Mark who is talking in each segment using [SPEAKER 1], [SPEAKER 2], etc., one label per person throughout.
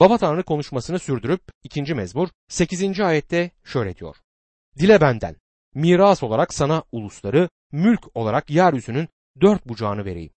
[SPEAKER 1] Baba Tanrı konuşmasını sürdürüp 2. mezmur 8. ayette şöyle diyor. Dile benden, miras olarak sana ulusları, mülk olarak yeryüzünün dört bucağını vereyim.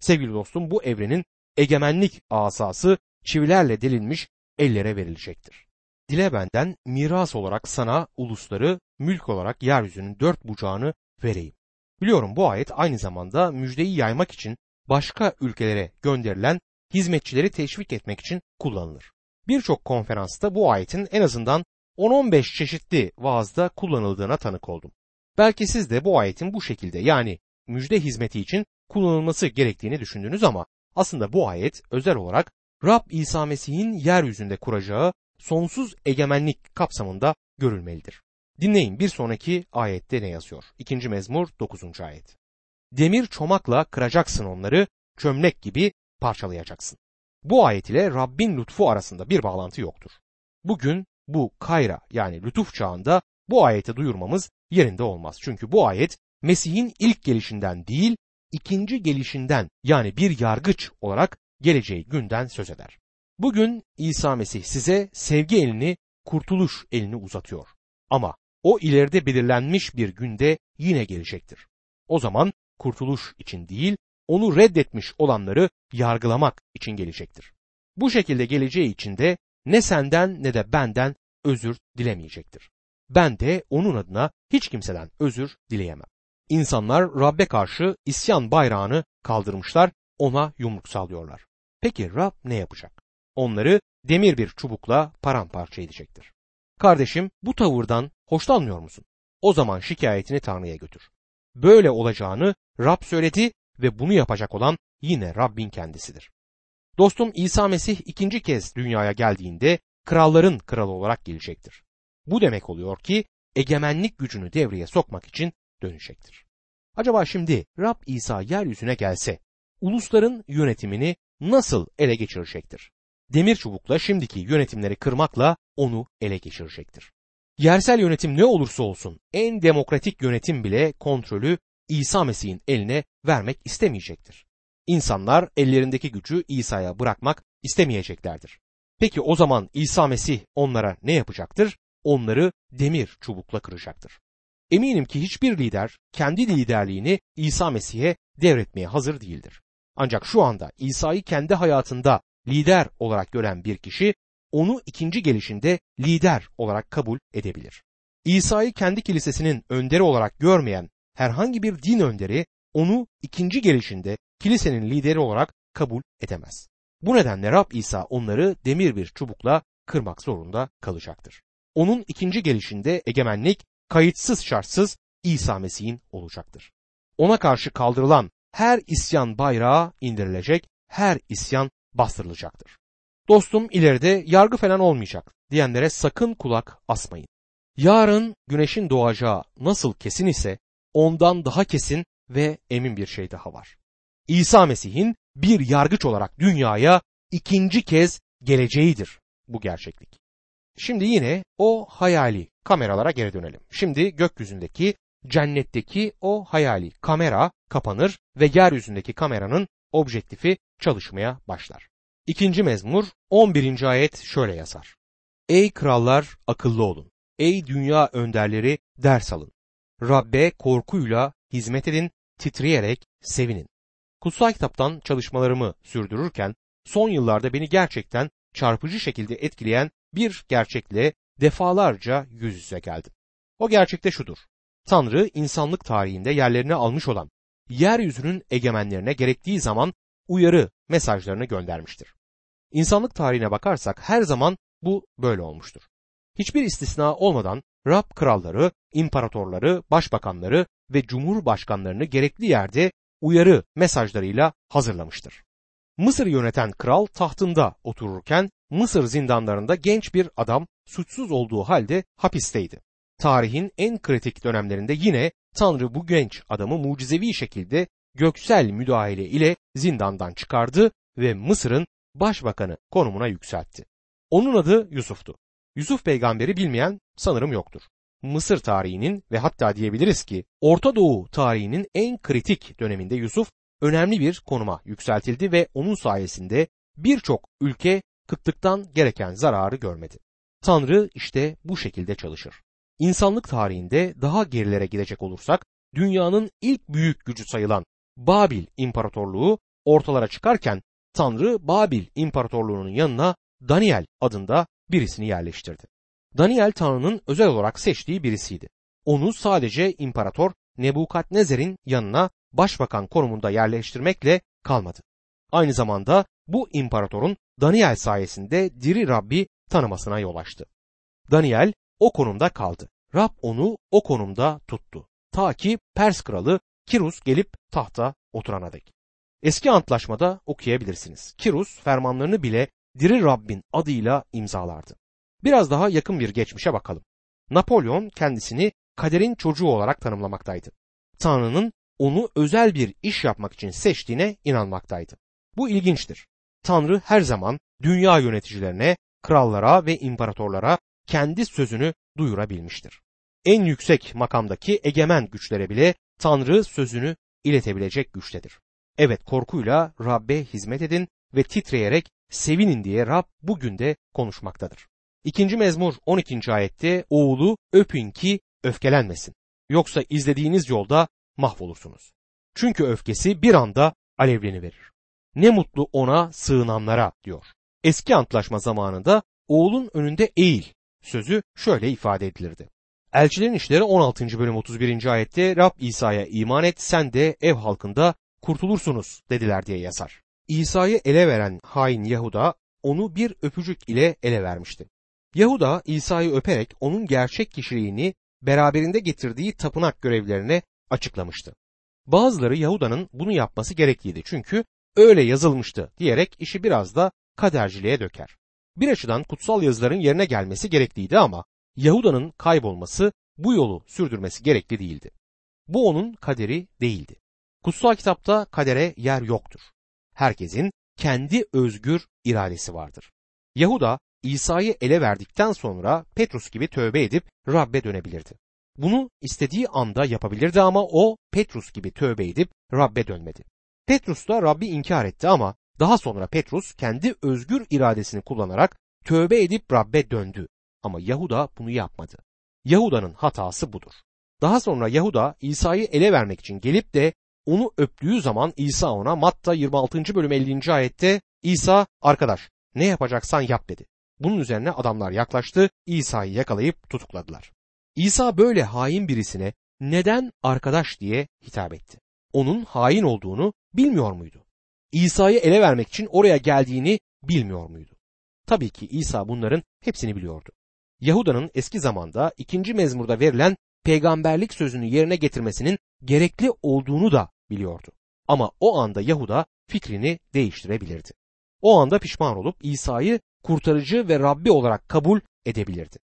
[SPEAKER 1] Sevgili dostum bu evrenin egemenlik asası çivilerle delinmiş ellere verilecektir. Dile benden miras olarak sana ulusları, mülk olarak yeryüzünün dört bucağını vereyim. Biliyorum bu ayet aynı zamanda müjdeyi yaymak için başka ülkelere gönderilen hizmetçileri teşvik etmek için kullanılır. Birçok konferansta bu ayetin en azından 10-15 çeşitli vaazda kullanıldığına tanık oldum. Belki siz de bu ayetin bu şekilde yani müjde hizmeti için kullanılması gerektiğini düşündünüz ama aslında bu ayet özel olarak Rab İsa Mesih'in yeryüzünde kuracağı sonsuz egemenlik kapsamında görülmelidir. Dinleyin bir sonraki ayette ne yazıyor? İkinci mezmur 9. ayet. Demir çomakla kıracaksın onları, çömlek gibi parçalayacaksın. Bu ayet ile Rabbin lütfu arasında bir bağlantı yoktur. Bugün bu kayra yani lütuf çağında bu ayeti duyurmamız yerinde olmaz. Çünkü bu ayet Mesih'in ilk gelişinden değil, ikinci gelişinden yani bir yargıç olarak geleceği günden söz eder. Bugün İsa Mesih size sevgi elini, kurtuluş elini uzatıyor. Ama o ileride belirlenmiş bir günde yine gelecektir. O zaman kurtuluş için değil, onu reddetmiş olanları yargılamak için gelecektir. Bu şekilde geleceği için de ne senden ne de benden özür dilemeyecektir. Ben de onun adına hiç kimseden özür dileyemem. İnsanlar Rab'be karşı isyan bayrağını kaldırmışlar, ona yumruk sallıyorlar. Peki Rab ne yapacak? Onları demir bir çubukla paramparça edecektir. Kardeşim bu tavırdan hoşlanmıyor musun? O zaman şikayetini Tanrı'ya götür. Böyle olacağını Rab söyledi ve bunu yapacak olan yine Rabbin kendisidir. Dostum İsa Mesih ikinci kez dünyaya geldiğinde kralların kralı olarak gelecektir. Bu demek oluyor ki egemenlik gücünü devreye sokmak için dönecektir. Acaba şimdi Rab İsa yeryüzüne gelse ulusların yönetimini nasıl ele geçirecektir? Demir çubukla şimdiki yönetimleri kırmakla onu ele geçirecektir. Yersel yönetim ne olursa olsun en demokratik yönetim bile kontrolü İsa Mesih'in eline vermek istemeyecektir. İnsanlar ellerindeki gücü İsa'ya bırakmak istemeyeceklerdir. Peki o zaman İsa Mesih onlara ne yapacaktır? Onları demir çubukla kıracaktır. Eminim ki hiçbir lider kendi liderliğini İsa Mesih'e devretmeye hazır değildir. Ancak şu anda İsa'yı kendi hayatında lider olarak gören bir kişi onu ikinci gelişinde lider olarak kabul edebilir. İsa'yı kendi kilisesinin önderi olarak görmeyen herhangi bir din önderi onu ikinci gelişinde kilisenin lideri olarak kabul edemez. Bu nedenle Rab İsa onları demir bir çubukla kırmak zorunda kalacaktır. Onun ikinci gelişinde egemenlik kayıtsız şartsız İsa Mesih'in olacaktır. Ona karşı kaldırılan her isyan bayrağı indirilecek, her isyan bastırılacaktır. Dostum ileride yargı falan olmayacak diyenlere sakın kulak asmayın. Yarın güneşin doğacağı nasıl kesin ise ondan daha kesin ve emin bir şey daha var. İsa Mesih'in bir yargıç olarak dünyaya ikinci kez geleceğidir bu gerçeklik. Şimdi yine o hayali kameralara geri dönelim. Şimdi gökyüzündeki, cennetteki o hayali kamera kapanır ve yeryüzündeki kameranın objektifi çalışmaya başlar. İkinci mezmur 11. ayet şöyle yazar. Ey krallar akıllı olun. Ey dünya önderleri ders alın. Rabbe korkuyla hizmet edin, titreyerek sevinin. Kutsal kitaptan çalışmalarımı sürdürürken son yıllarda beni gerçekten çarpıcı şekilde etkileyen bir gerçekle defalarca yüz yüze geldim. O gerçekte şudur. Tanrı insanlık tarihinde yerlerini almış olan yeryüzünün egemenlerine gerektiği zaman uyarı mesajlarını göndermiştir. İnsanlık tarihine bakarsak her zaman bu böyle olmuştur. Hiçbir istisna olmadan Rab kralları, imparatorları, başbakanları ve cumhurbaşkanlarını gerekli yerde uyarı mesajlarıyla hazırlamıştır. Mısır yöneten kral tahtında otururken Mısır zindanlarında genç bir adam suçsuz olduğu halde hapisteydi. Tarihin en kritik dönemlerinde yine Tanrı bu genç adamı mucizevi şekilde göksel müdahale ile zindandan çıkardı ve Mısır'ın başbakanı konumuna yükseltti. Onun adı Yusuf'tu. Yusuf peygamberi bilmeyen sanırım yoktur. Mısır tarihinin ve hatta diyebiliriz ki Orta Doğu tarihinin en kritik döneminde Yusuf önemli bir konuma yükseltildi ve onun sayesinde birçok ülke kıtlıktan gereken zararı görmedi. Tanrı işte bu şekilde çalışır. İnsanlık tarihinde daha gerilere gidecek olursak dünyanın ilk büyük gücü sayılan Babil İmparatorluğu ortalara çıkarken Tanrı Babil İmparatorluğu'nun yanına Daniel adında birisini yerleştirdi. Daniel Tanrı'nın özel olarak seçtiği birisiydi. Onu sadece İmparator Nebukadnezer'in yanına başbakan konumunda yerleştirmekle kalmadı. Aynı zamanda bu imparatorun Daniel sayesinde diri Rabbi tanımasına yol açtı. Daniel o konumda kaldı. Rab onu o konumda tuttu. Ta ki Pers kralı Kirus gelip tahta oturana dek. Eski antlaşmada okuyabilirsiniz. Kirus fermanlarını bile diri Rabbin adıyla imzalardı. Biraz daha yakın bir geçmişe bakalım. Napolyon kendisini kaderin çocuğu olarak tanımlamaktaydı. Tanrı'nın onu özel bir iş yapmak için seçtiğine inanmaktaydı. Bu ilginçtir. Tanrı her zaman dünya yöneticilerine, krallara ve imparatorlara kendi sözünü duyurabilmiştir. En yüksek makamdaki egemen güçlere bile Tanrı sözünü iletebilecek güçtedir. Evet korkuyla Rabbe hizmet edin ve titreyerek sevinin diye Rab bugün de konuşmaktadır. İkinci mezmur 12. ayette oğlu öpün ki öfkelenmesin. Yoksa izlediğiniz yolda mahvolursunuz. Çünkü öfkesi bir anda alevleniverir. Ne mutlu ona sığınanlara diyor. Eski antlaşma zamanında oğlun önünde eğil sözü şöyle ifade edilirdi. Elçilerin işleri 16. bölüm 31. ayette Rab İsa'ya iman et sen de ev halkında kurtulursunuz dediler diye yazar. İsa'yı ele veren hain Yahuda onu bir öpücük ile ele vermişti. Yahuda İsa'yı öperek onun gerçek kişiliğini beraberinde getirdiği tapınak görevlerine açıklamıştı. Bazıları Yahuda'nın bunu yapması gerekliydi çünkü öyle yazılmıştı diyerek işi biraz da kaderciliğe döker. Bir açıdan kutsal yazıların yerine gelmesi gerekliydi ama Yahuda'nın kaybolması bu yolu sürdürmesi gerekli değildi. Bu onun kaderi değildi. Kutsal kitapta kadere yer yoktur. Herkesin kendi özgür iradesi vardır. Yahuda İsa'yı ele verdikten sonra Petrus gibi tövbe edip Rabbe dönebilirdi. Bunu istediği anda yapabilirdi ama o Petrus gibi tövbe edip Rabbe dönmedi. Petrus da Rabbi inkar etti ama daha sonra Petrus kendi özgür iradesini kullanarak tövbe edip Rabbe döndü. Ama Yahuda bunu yapmadı. Yahuda'nın hatası budur. Daha sonra Yahuda İsa'yı ele vermek için gelip de onu öptüğü zaman İsa ona Matta 26. bölüm 50. ayette İsa arkadaş ne yapacaksan yap dedi. Bunun üzerine adamlar yaklaştı İsa'yı yakalayıp tutukladılar. İsa böyle hain birisine neden arkadaş diye hitap etti. Onun hain olduğunu bilmiyor muydu? İsa'yı ele vermek için oraya geldiğini bilmiyor muydu? Tabii ki İsa bunların hepsini biliyordu. Yahuda'nın eski zamanda ikinci mezmurda verilen peygamberlik sözünü yerine getirmesinin gerekli olduğunu da biliyordu. Ama o anda Yahuda fikrini değiştirebilirdi. O anda pişman olup İsa'yı kurtarıcı ve Rabbi olarak kabul edebilirdi.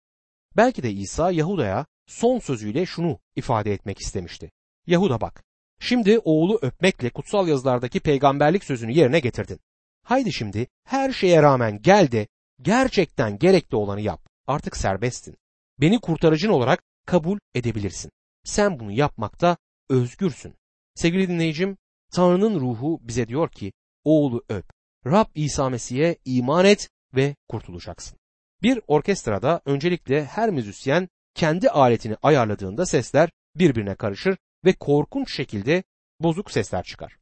[SPEAKER 1] Belki de İsa Yahuda'ya son sözüyle şunu ifade etmek istemişti. Yahuda bak, şimdi oğlu öpmekle kutsal yazılardaki peygamberlik sözünü yerine getirdin. Haydi şimdi her şeye rağmen gel de gerçekten gerekli olanı yap. Artık serbestsin. Beni kurtarıcın olarak kabul edebilirsin. Sen bunu yapmakta özgürsün. Sevgili dinleyicim, Tanrı'nın ruhu bize diyor ki, oğlu öp. Rab İsa Mesih'e iman et ve kurtulacaksın. Bir orkestrada öncelikle her müzisyen kendi aletini ayarladığında sesler birbirine karışır ve korkunç şekilde bozuk sesler çıkar.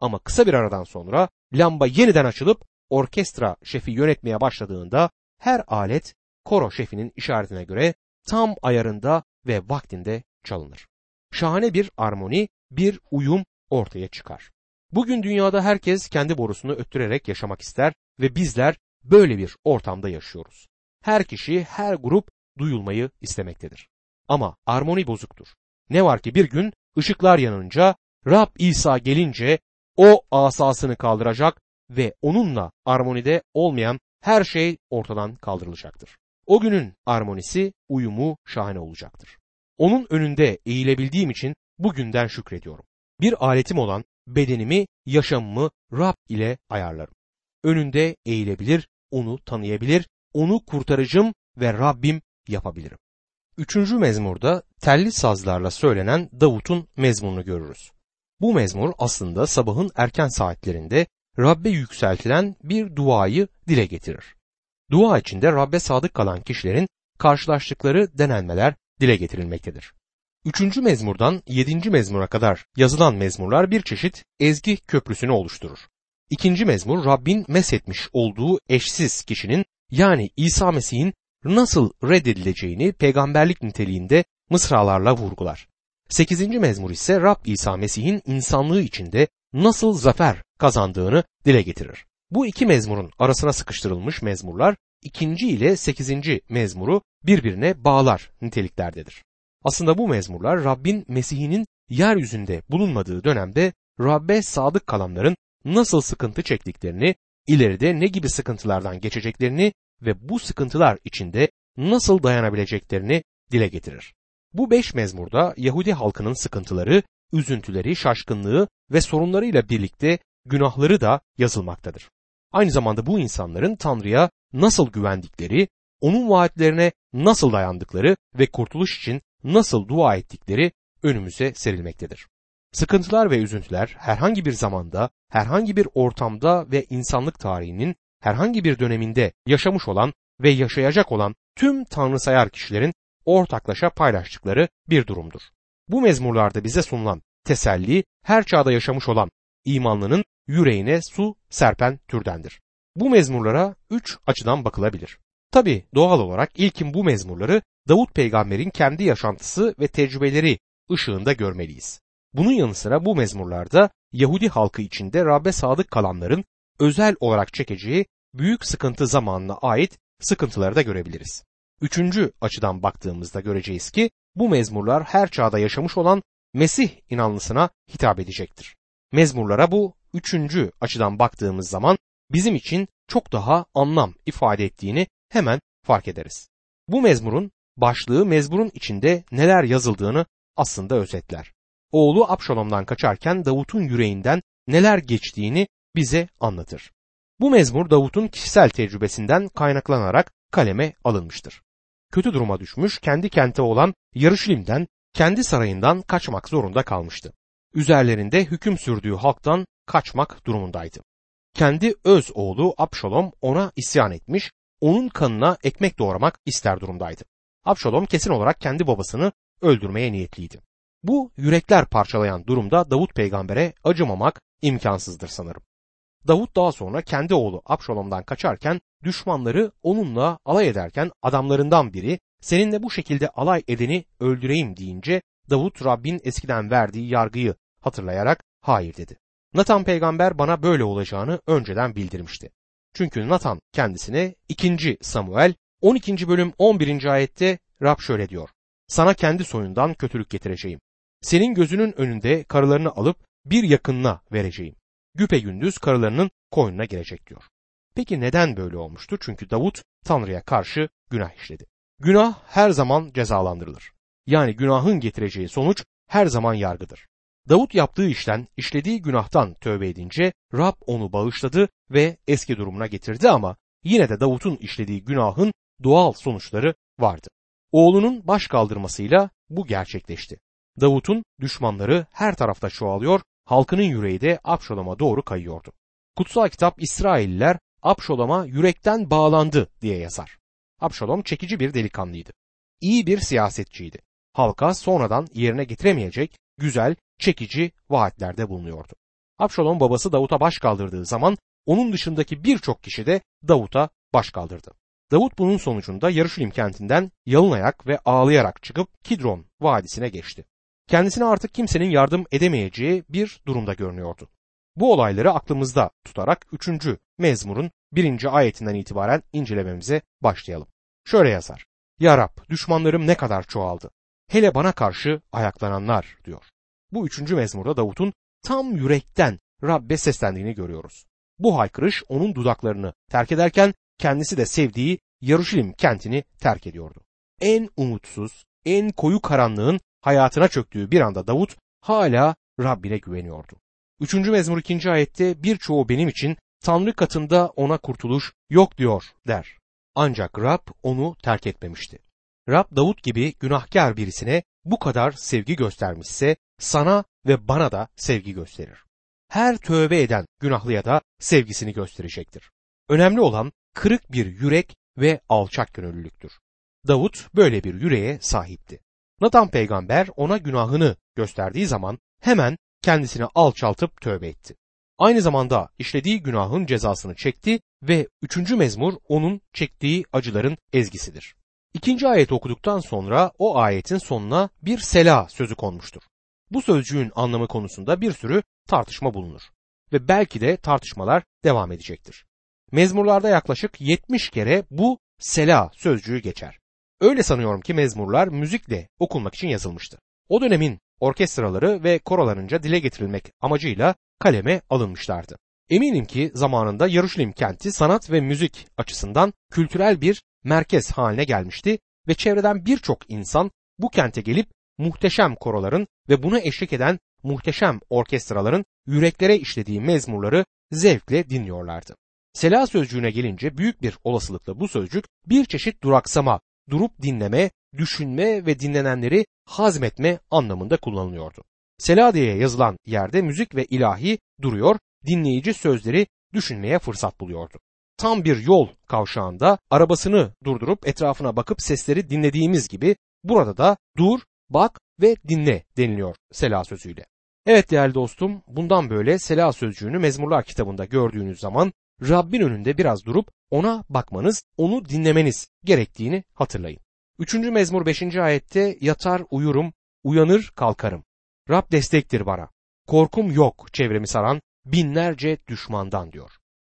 [SPEAKER 1] Ama kısa bir aradan sonra lamba yeniden açılıp orkestra şefi yönetmeye başladığında her alet koro şefinin işaretine göre tam ayarında ve vaktinde çalınır. Şahane bir armoni, bir uyum ortaya çıkar. Bugün dünyada herkes kendi borusunu öttürerek yaşamak ister ve bizler böyle bir ortamda yaşıyoruz. Her kişi, her grup duyulmayı istemektedir. Ama armoni bozuktur. Ne var ki bir gün ışıklar yanınca Rab İsa gelince o asasını kaldıracak ve onunla armonide olmayan her şey ortadan kaldırılacaktır. O günün armonisi, uyumu şahane olacaktır. Onun önünde eğilebildiğim için bugünden şükrediyorum. Bir aletim olan bedenimi, yaşamımı Rab ile ayarlarım. Önünde eğilebilir, onu tanıyabilir, onu kurtarıcım ve Rabbim yapabilirim. Üçüncü mezmurda telli sazlarla söylenen Davut'un mezmurunu görürüz. Bu mezmur aslında sabahın erken saatlerinde Rabbe yükseltilen bir duayı dile getirir. Dua içinde Rabbe sadık kalan kişilerin karşılaştıkları denenmeler dile getirilmektedir. Üçüncü mezmurdan yedinci mezmura kadar yazılan mezmurlar bir çeşit ezgi köprüsünü oluşturur. İkinci mezmur Rabbin meshetmiş olduğu eşsiz kişinin yani İsa Mesih'in nasıl reddedileceğini peygamberlik niteliğinde mısralarla vurgular. Sekizinci mezmur ise Rab İsa Mesih'in insanlığı içinde nasıl zafer kazandığını dile getirir. Bu iki mezmurun arasına sıkıştırılmış mezmurlar ikinci ile sekizinci mezmuru birbirine bağlar niteliklerdedir. Aslında bu mezmurlar Rabbin Mesih'inin yeryüzünde bulunmadığı dönemde Rabbe sadık kalanların nasıl sıkıntı çektiklerini, ileride ne gibi sıkıntılardan geçeceklerini ve bu sıkıntılar içinde nasıl dayanabileceklerini dile getirir. Bu beş mezmurda Yahudi halkının sıkıntıları, üzüntüleri, şaşkınlığı ve sorunlarıyla birlikte günahları da yazılmaktadır. Aynı zamanda bu insanların Tanrı'ya nasıl güvendikleri, onun vaatlerine nasıl dayandıkları ve kurtuluş için nasıl dua ettikleri önümüze serilmektedir. Sıkıntılar ve üzüntüler herhangi bir zamanda, herhangi bir ortamda ve insanlık tarihinin herhangi bir döneminde yaşamış olan ve yaşayacak olan tüm tanrısayar kişilerin ortaklaşa paylaştıkları bir durumdur. Bu mezmurlarda bize sunulan teselli her çağda yaşamış olan imanlının yüreğine su serpen türdendir. Bu mezmurlara üç açıdan bakılabilir. Tabi doğal olarak ilkin bu mezmurları Davut peygamberin kendi yaşantısı ve tecrübeleri ışığında görmeliyiz. Bunun yanı sıra bu mezmurlarda Yahudi halkı içinde Rabbe sadık kalanların özel olarak çekeceği büyük sıkıntı zamanına ait sıkıntıları da görebiliriz. Üçüncü açıdan baktığımızda göreceğiz ki bu mezmurlar her çağda yaşamış olan Mesih inanlısına hitap edecektir. Mezmurlara bu üçüncü açıdan baktığımız zaman bizim için çok daha anlam ifade ettiğini hemen fark ederiz. Bu mezmurun başlığı mezmurun içinde neler yazıldığını aslında özetler. Oğlu Abşalom'dan kaçarken Davut'un yüreğinden neler geçtiğini bize anlatır. Bu mezmur Davut'un kişisel tecrübesinden kaynaklanarak kaleme alınmıştır. Kötü duruma düşmüş, kendi kente olan Yarışlim'den, kendi sarayından kaçmak zorunda kalmıştı. Üzerlerinde hüküm sürdüğü halktan kaçmak durumundaydı. Kendi öz oğlu Abşalom ona isyan etmiş, onun kanına ekmek doğramak ister durumdaydı. Abşalom kesin olarak kendi babasını öldürmeye niyetliydi. Bu yürekler parçalayan durumda Davut peygambere acımamak imkansızdır sanırım. Davut daha sonra kendi oğlu Abşalom'dan kaçarken düşmanları onunla alay ederken adamlarından biri seninle bu şekilde alay edeni öldüreyim deyince Davut Rabbin eskiden verdiği yargıyı hatırlayarak hayır dedi. Nathan peygamber bana böyle olacağını önceden bildirmişti. Çünkü Nathan kendisine 2. Samuel 12. bölüm 11. ayette Rab şöyle diyor. Sana kendi soyundan kötülük getireceğim. Senin gözünün önünde karılarını alıp bir yakınına vereceğim. Güpe gündüz karılarının koynuna girecek diyor. Peki neden böyle olmuştu? Çünkü Davut Tanrı'ya karşı günah işledi. Günah her zaman cezalandırılır. Yani günahın getireceği sonuç her zaman yargıdır. Davut yaptığı işten, işlediği günahtan tövbe edince Rab onu bağışladı ve eski durumuna getirdi ama yine de Davut'un işlediği günahın doğal sonuçları vardı. Oğlunun baş kaldırmasıyla bu gerçekleşti. Davut'un düşmanları her tarafta çoğalıyor, halkının yüreği de Abşalom'a doğru kayıyordu. Kutsal kitap İsrailliler Abşalom'a yürekten bağlandı diye yazar. Abşalom çekici bir delikanlıydı. İyi bir siyasetçiydi. Halka sonradan yerine getiremeyecek güzel, çekici vaatlerde bulunuyordu. Abşalom babası Davut'a baş kaldırdığı zaman onun dışındaki birçok kişi de Davut'a baş kaldırdı. Davut bunun sonucunda Yarışilim kentinden yalın ve ağlayarak çıkıp Kidron vadisine geçti. Kendisine artık kimsenin yardım edemeyeceği bir durumda görünüyordu. Bu olayları aklımızda tutarak 3. mezmurun 1. ayetinden itibaren incelememize başlayalım. Şöyle yazar. Ya Rab düşmanlarım ne kadar çoğaldı. Hele bana karşı ayaklananlar diyor. Bu üçüncü mezmurda Davut'un tam yürekten Rabbe seslendiğini görüyoruz. Bu haykırış onun dudaklarını terk ederken kendisi de sevdiği Yaruşilim kentini terk ediyordu. En umutsuz, en koyu karanlığın hayatına çöktüğü bir anda Davut hala Rabbine güveniyordu. Üçüncü mezmur ikinci ayette birçoğu benim için Tanrı katında ona kurtuluş yok diyor der. Ancak Rab onu terk etmemişti. Rab Davut gibi günahkar birisine bu kadar sevgi göstermişse sana ve bana da sevgi gösterir. Her tövbe eden günahlıya da sevgisini gösterecektir. Önemli olan kırık bir yürek ve alçak gönüllülüktür. Davut böyle bir yüreğe sahipti. Natan peygamber ona günahını gösterdiği zaman hemen kendisini alçaltıp tövbe etti. Aynı zamanda işlediği günahın cezasını çekti ve üçüncü mezmur onun çektiği acıların ezgisidir. İkinci ayet okuduktan sonra o ayetin sonuna bir sela sözü konmuştur. Bu sözcüğün anlamı konusunda bir sürü tartışma bulunur ve belki de tartışmalar devam edecektir. Mezmurlarda yaklaşık 70 kere bu sela sözcüğü geçer. Öyle sanıyorum ki mezmurlar müzikle okunmak için yazılmıştı. O dönemin orkestraları ve korolarınca dile getirilmek amacıyla kaleme alınmışlardı. Eminim ki zamanında Yaruşilim kenti sanat ve müzik açısından kültürel bir merkez haline gelmişti ve çevreden birçok insan bu kente gelip muhteşem koroların ve buna eşlik eden muhteşem orkestraların yüreklere işlediği mezmurları zevkle dinliyorlardı. Sela sözcüğüne gelince büyük bir olasılıkla bu sözcük bir çeşit duraksama, durup dinleme, düşünme ve dinlenenleri hazmetme anlamında kullanılıyordu. Sela diye yazılan yerde müzik ve ilahi duruyor, dinleyici sözleri düşünmeye fırsat buluyordu. Tam bir yol kavşağında arabasını durdurup etrafına bakıp sesleri dinlediğimiz gibi burada da dur, bak ve dinle deniliyor Sela sözüyle. Evet değerli dostum bundan böyle Sela sözcüğünü Mezmurlar kitabında gördüğünüz zaman Rabbin önünde biraz durup ona bakmanız, onu dinlemeniz gerektiğini hatırlayın. Üçüncü mezmur beşinci ayette yatar uyurum, uyanır kalkarım. Rab destektir bana. Korkum yok çevremi saran binlerce düşmandan diyor.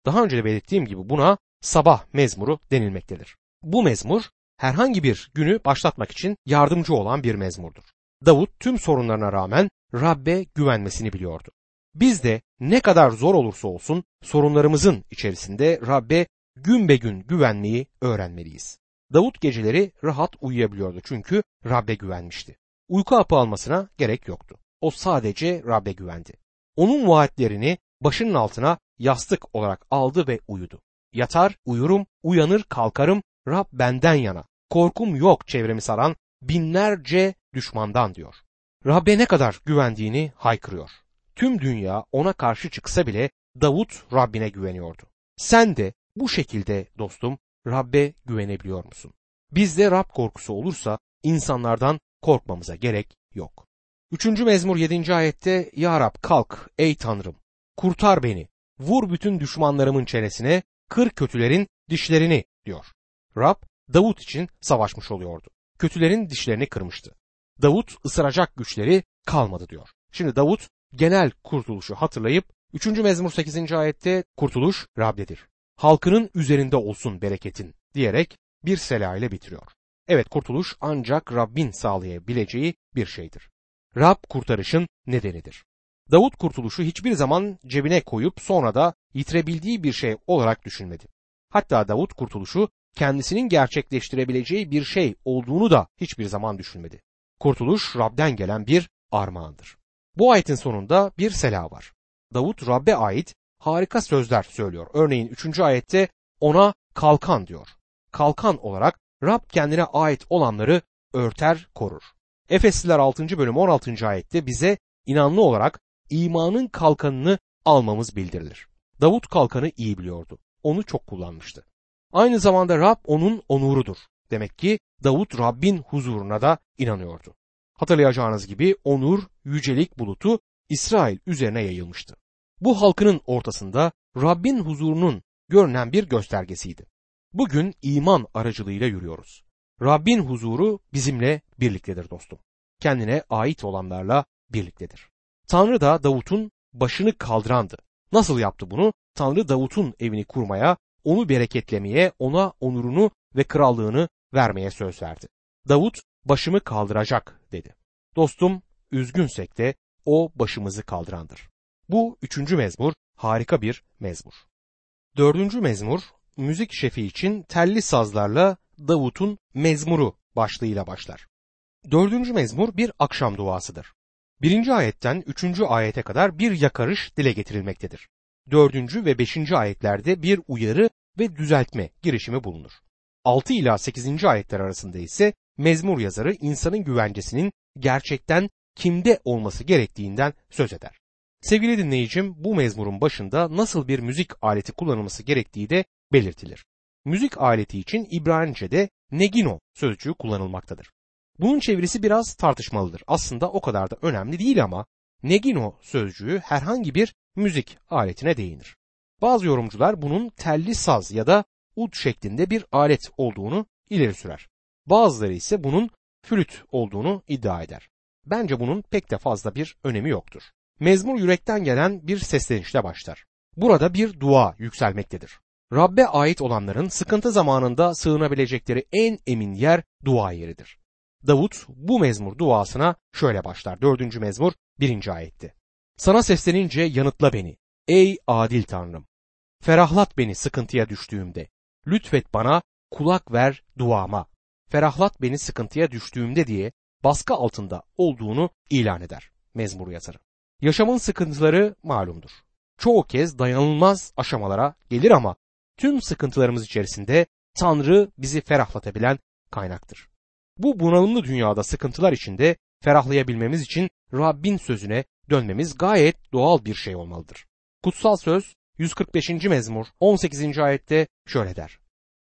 [SPEAKER 1] Daha önce de belirttiğim gibi buna sabah mezmuru denilmektedir. Bu mezmur herhangi bir günü başlatmak için yardımcı olan bir mezmurdur. Davut tüm sorunlarına rağmen Rabbe güvenmesini biliyordu. Biz de ne kadar zor olursa olsun sorunlarımızın içerisinde Rabbe gün be gün güvenmeyi öğrenmeliyiz. Davut geceleri rahat uyuyabiliyordu çünkü Rabbe güvenmişti. Uyku hapı almasına gerek yoktu. O sadece Rabbe güvendi. Onun vaatlerini başının altına yastık olarak aldı ve uyudu. Yatar, uyurum, uyanır, kalkarım, Rab benden yana. Korkum yok çevremi saran binlerce düşmandan diyor. Rabbe ne kadar güvendiğini haykırıyor. Tüm dünya ona karşı çıksa bile Davut Rabbine güveniyordu. Sen de bu şekilde dostum Rabbe güvenebiliyor musun? Bizde Rab korkusu olursa insanlardan korkmamıza gerek yok. Üçüncü mezmur 7. ayette Ya Rab kalk ey Tanrım kurtar beni vur bütün düşmanlarımın çenesine kır kötülerin dişlerini diyor. Rab Davut için savaşmış oluyordu. Kötülerin dişlerini kırmıştı. Davut ısıracak güçleri kalmadı diyor. Şimdi Davut genel kurtuluşu hatırlayıp 3. mezmur 8. ayette kurtuluş Rab'dedir. Halkının üzerinde olsun bereketin diyerek bir sela ile bitiriyor. Evet kurtuluş ancak Rabbin sağlayabileceği bir şeydir. Rab kurtarışın nedenidir. Davut kurtuluşu hiçbir zaman cebine koyup sonra da yitirebildiği bir şey olarak düşünmedi. Hatta Davut kurtuluşu kendisinin gerçekleştirebileceği bir şey olduğunu da hiçbir zaman düşünmedi. Kurtuluş Rab'den gelen bir armağandır. Bu ayetin sonunda bir sela var. Davut Rab'be ait harika sözler söylüyor. Örneğin 3. ayette ona kalkan diyor. Kalkan olarak Rab kendine ait olanları örter korur. Efesliler 6. bölüm 16. ayette bize inanlı olarak imanın kalkanını almamız bildirilir. Davut kalkanı iyi biliyordu. Onu çok kullanmıştı. Aynı zamanda Rab onun onurudur. Demek ki Davut Rabbin huzuruna da inanıyordu. Hatırlayacağınız gibi onur, yücelik bulutu İsrail üzerine yayılmıştı. Bu halkının ortasında Rabbin huzurunun görünen bir göstergesiydi. Bugün iman aracılığıyla yürüyoruz. Rabbin huzuru bizimle birliktedir dostum. Kendine ait olanlarla birliktedir. Tanrı da Davut'un başını kaldırandı. Nasıl yaptı bunu? Tanrı Davut'un evini kurmaya, onu bereketlemeye, ona onurunu ve krallığını vermeye söz verdi. Davut başımı kaldıracak dedi. Dostum üzgünsek de o başımızı kaldırandır. Bu üçüncü mezmur harika bir mezmur. Dördüncü mezmur müzik şefi için telli sazlarla Davut'un mezmuru başlığıyla başlar. Dördüncü mezmur bir akşam duasıdır. Birinci ayetten üçüncü ayete kadar bir yakarış dile getirilmektedir. Dördüncü ve beşinci ayetlerde bir uyarı ve düzeltme girişimi bulunur. 6 ila 8. ayetler arasında ise mezmur yazarı insanın güvencesinin gerçekten kimde olması gerektiğinden söz eder. Sevgili dinleyicim bu mezmurun başında nasıl bir müzik aleti kullanılması gerektiği de belirtilir. Müzik aleti için İbranice'de negino sözcüğü kullanılmaktadır. Bunun çevirisi biraz tartışmalıdır. Aslında o kadar da önemli değil ama negino sözcüğü herhangi bir müzik aletine değinir. Bazı yorumcular bunun telli saz ya da ud şeklinde bir alet olduğunu ileri sürer. Bazıları ise bunun flüt olduğunu iddia eder. Bence bunun pek de fazla bir önemi yoktur. Mezmur yürekten gelen bir seslenişle başlar. Burada bir dua yükselmektedir. Rabbe ait olanların sıkıntı zamanında sığınabilecekleri en emin yer dua yeridir. Davut bu mezmur duasına şöyle başlar. Dördüncü mezmur birinci ayetti. Sana seslenince yanıtla beni. Ey adil Tanrım! Ferahlat beni sıkıntıya düştüğümde. Lütfet bana, kulak ver duama. Ferahlat beni sıkıntıya düştüğümde diye baskı altında olduğunu ilan eder mezmur yazarı. Yaşamın sıkıntıları malumdur. Çoğu kez dayanılmaz aşamalara gelir ama tüm sıkıntılarımız içerisinde Tanrı bizi ferahlatabilen kaynaktır. Bu bunalımlı dünyada sıkıntılar içinde ferahlayabilmemiz için Rabbin sözüne dönmemiz gayet doğal bir şey olmalıdır. Kutsal söz 145. mezmur 18. ayette şöyle der.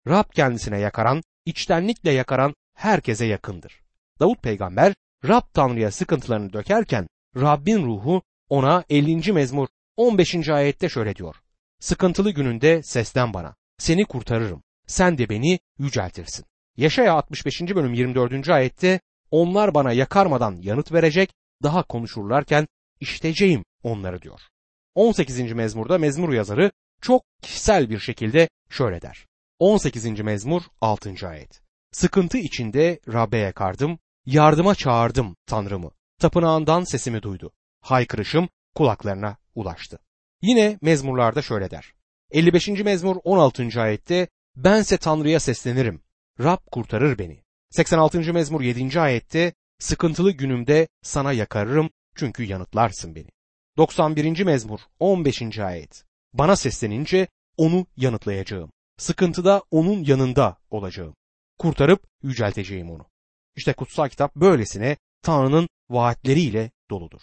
[SPEAKER 1] Rab kendisine yakaran, içtenlikle yakaran herkese yakındır. Davut peygamber Rab Tanrı'ya sıkıntılarını dökerken Rabbin ruhu ona 50. mezmur 15. ayette şöyle diyor. Sıkıntılı gününde seslen bana. Seni kurtarırım. Sen de beni yüceltirsin. Yaşaya 65. bölüm 24. ayette onlar bana yakarmadan yanıt verecek, daha konuşurlarken işteceğim onları diyor. 18. mezmurda mezmur yazarı çok kişisel bir şekilde şöyle der. 18. mezmur 6. ayet. Sıkıntı içinde Rab'be yakardım, yardıma çağırdım Tanrımı. Tapınağından sesimi duydu. Haykırışım kulaklarına ulaştı. Yine mezmurlarda şöyle der. 55. mezmur 16. ayette bense Tanrı'ya seslenirim. Rab kurtarır beni. 86. mezmur 7. ayette sıkıntılı günümde sana yakarırım çünkü yanıtlarsın beni. 91. mezmur 15. ayet. Bana seslenince onu yanıtlayacağım. Sıkıntıda onun yanında olacağım. Kurtarıp yücelteceğim onu. İşte kutsal kitap böylesine Tanrı'nın vaatleriyle doludur.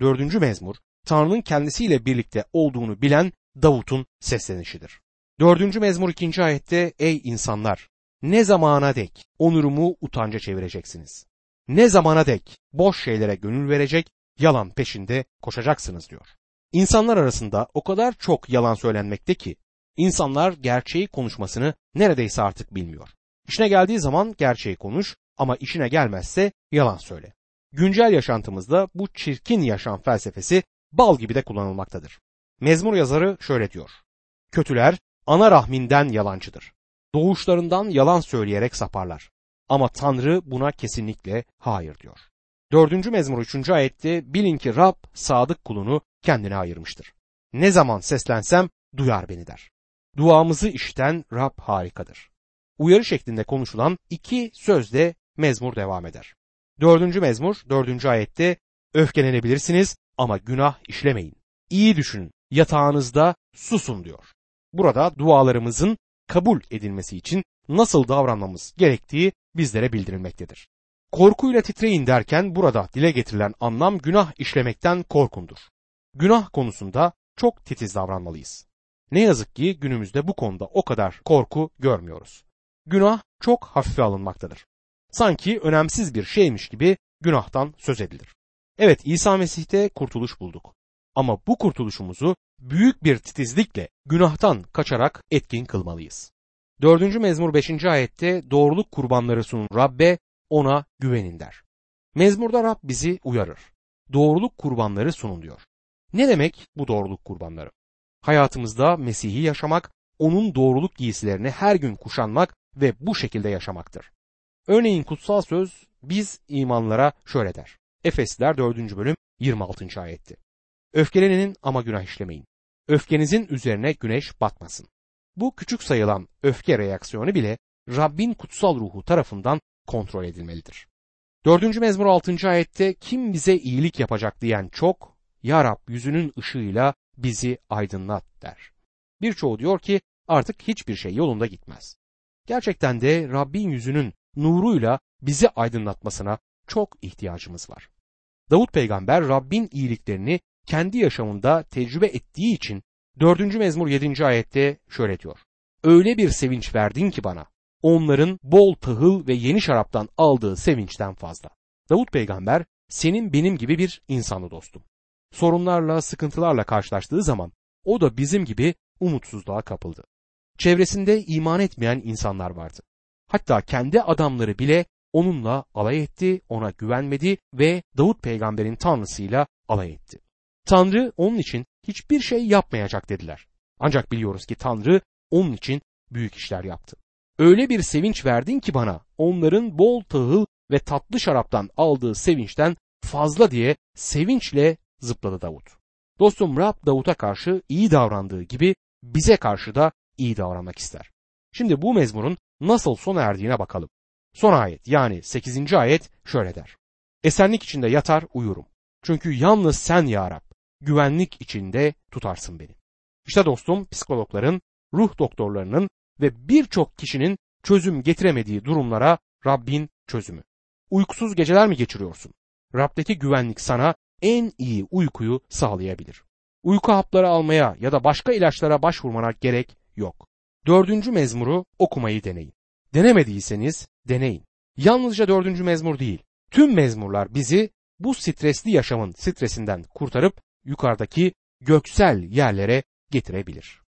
[SPEAKER 1] Dördüncü mezmur, Tanrı'nın kendisiyle birlikte olduğunu bilen Davut'un seslenişidir. Dördüncü mezmur ikinci ayette ey insanlar ne zamana dek onurumu utanca çevireceksiniz. Ne zamana dek boş şeylere gönül verecek, yalan peşinde koşacaksınız diyor. İnsanlar arasında o kadar çok yalan söylenmekte ki insanlar gerçeği konuşmasını neredeyse artık bilmiyor. İşine geldiği zaman gerçeği konuş ama işine gelmezse yalan söyle. Güncel yaşantımızda bu çirkin yaşam felsefesi bal gibi de kullanılmaktadır. Mezmur yazarı şöyle diyor. Kötüler ana rahminden yalancıdır. Doğuşlarından yalan söyleyerek saparlar. Ama Tanrı buna kesinlikle hayır diyor. Dördüncü mezmur üçüncü ayette bilin ki Rab sadık kulunu kendine ayırmıştır. Ne zaman seslensem duyar beni der. Duamızı işiten Rab harikadır. Uyarı şeklinde konuşulan iki sözde mezmur devam eder. Dördüncü mezmur dördüncü ayette öfkelenebilirsiniz ama günah işlemeyin. İyi düşünün yatağınızda susun diyor. Burada dualarımızın kabul edilmesi için nasıl davranmamız gerektiği bizlere bildirilmektedir. Korkuyla titreyin derken burada dile getirilen anlam günah işlemekten korkundur. Günah konusunda çok titiz davranmalıyız. Ne yazık ki günümüzde bu konuda o kadar korku görmüyoruz. Günah çok hafife alınmaktadır. Sanki önemsiz bir şeymiş gibi günahtan söz edilir. Evet İsa Mesih'te kurtuluş bulduk. Ama bu kurtuluşumuzu büyük bir titizlikle günahtan kaçarak etkin kılmalıyız. 4. mezmur 5. ayette doğruluk kurbanları sunun Rabbe ona güvenin der. Mezmurda Rab bizi uyarır. Doğruluk kurbanları sunun diyor. Ne demek bu doğruluk kurbanları? Hayatımızda Mesih'i yaşamak, onun doğruluk giysilerini her gün kuşanmak ve bu şekilde yaşamaktır. Örneğin kutsal söz biz imanlara şöyle der. Efesliler 4. bölüm 26. ayetti. Öfkelenin ama günah işlemeyin. Öfkenizin üzerine güneş batmasın. Bu küçük sayılan öfke reaksiyonu bile Rabbin kutsal ruhu tarafından kontrol edilmelidir. 4. mezmur 6. ayette kim bize iyilik yapacak diyen çok, Ya Rab yüzünün ışığıyla bizi aydınlat der. Birçoğu diyor ki artık hiçbir şey yolunda gitmez. Gerçekten de Rabbin yüzünün nuruyla bizi aydınlatmasına çok ihtiyacımız var. Davut peygamber Rabbin iyiliklerini kendi yaşamında tecrübe ettiği için 4. mezmur 7. ayette şöyle diyor. öyle bir sevinç verdin ki bana. Onların bol tahıl ve yeni şaraptan aldığı sevinçten fazla. Davut peygamber senin benim gibi bir insanı dostum. Sorunlarla, sıkıntılarla karşılaştığı zaman o da bizim gibi umutsuzluğa kapıldı. Çevresinde iman etmeyen insanlar vardı. Hatta kendi adamları bile onunla alay etti, ona güvenmedi ve Davut peygamberin tanrısıyla alay etti. Tanrı onun için hiçbir şey yapmayacak dediler. Ancak biliyoruz ki Tanrı onun için büyük işler yaptı. Öyle bir sevinç verdin ki bana onların bol tahıl ve tatlı şaraptan aldığı sevinçten fazla diye sevinçle zıpladı Davut. Dostum Rab Davut'a karşı iyi davrandığı gibi bize karşı da iyi davranmak ister. Şimdi bu mezmurun nasıl sona erdiğine bakalım. Son ayet yani 8. ayet şöyle der. Esenlik içinde yatar uyurum. Çünkü yalnız sen ya Rab güvenlik içinde tutarsın beni. İşte dostum psikologların, ruh doktorlarının ve birçok kişinin çözüm getiremediği durumlara Rabbin çözümü. Uykusuz geceler mi geçiriyorsun? Rab'deki güvenlik sana en iyi uykuyu sağlayabilir. Uyku hapları almaya ya da başka ilaçlara başvurmana gerek yok. Dördüncü mezmuru okumayı deneyin. Denemediyseniz deneyin. Yalnızca dördüncü mezmur değil, tüm mezmurlar bizi bu stresli yaşamın stresinden kurtarıp yukarıdaki göksel yerlere getirebilir.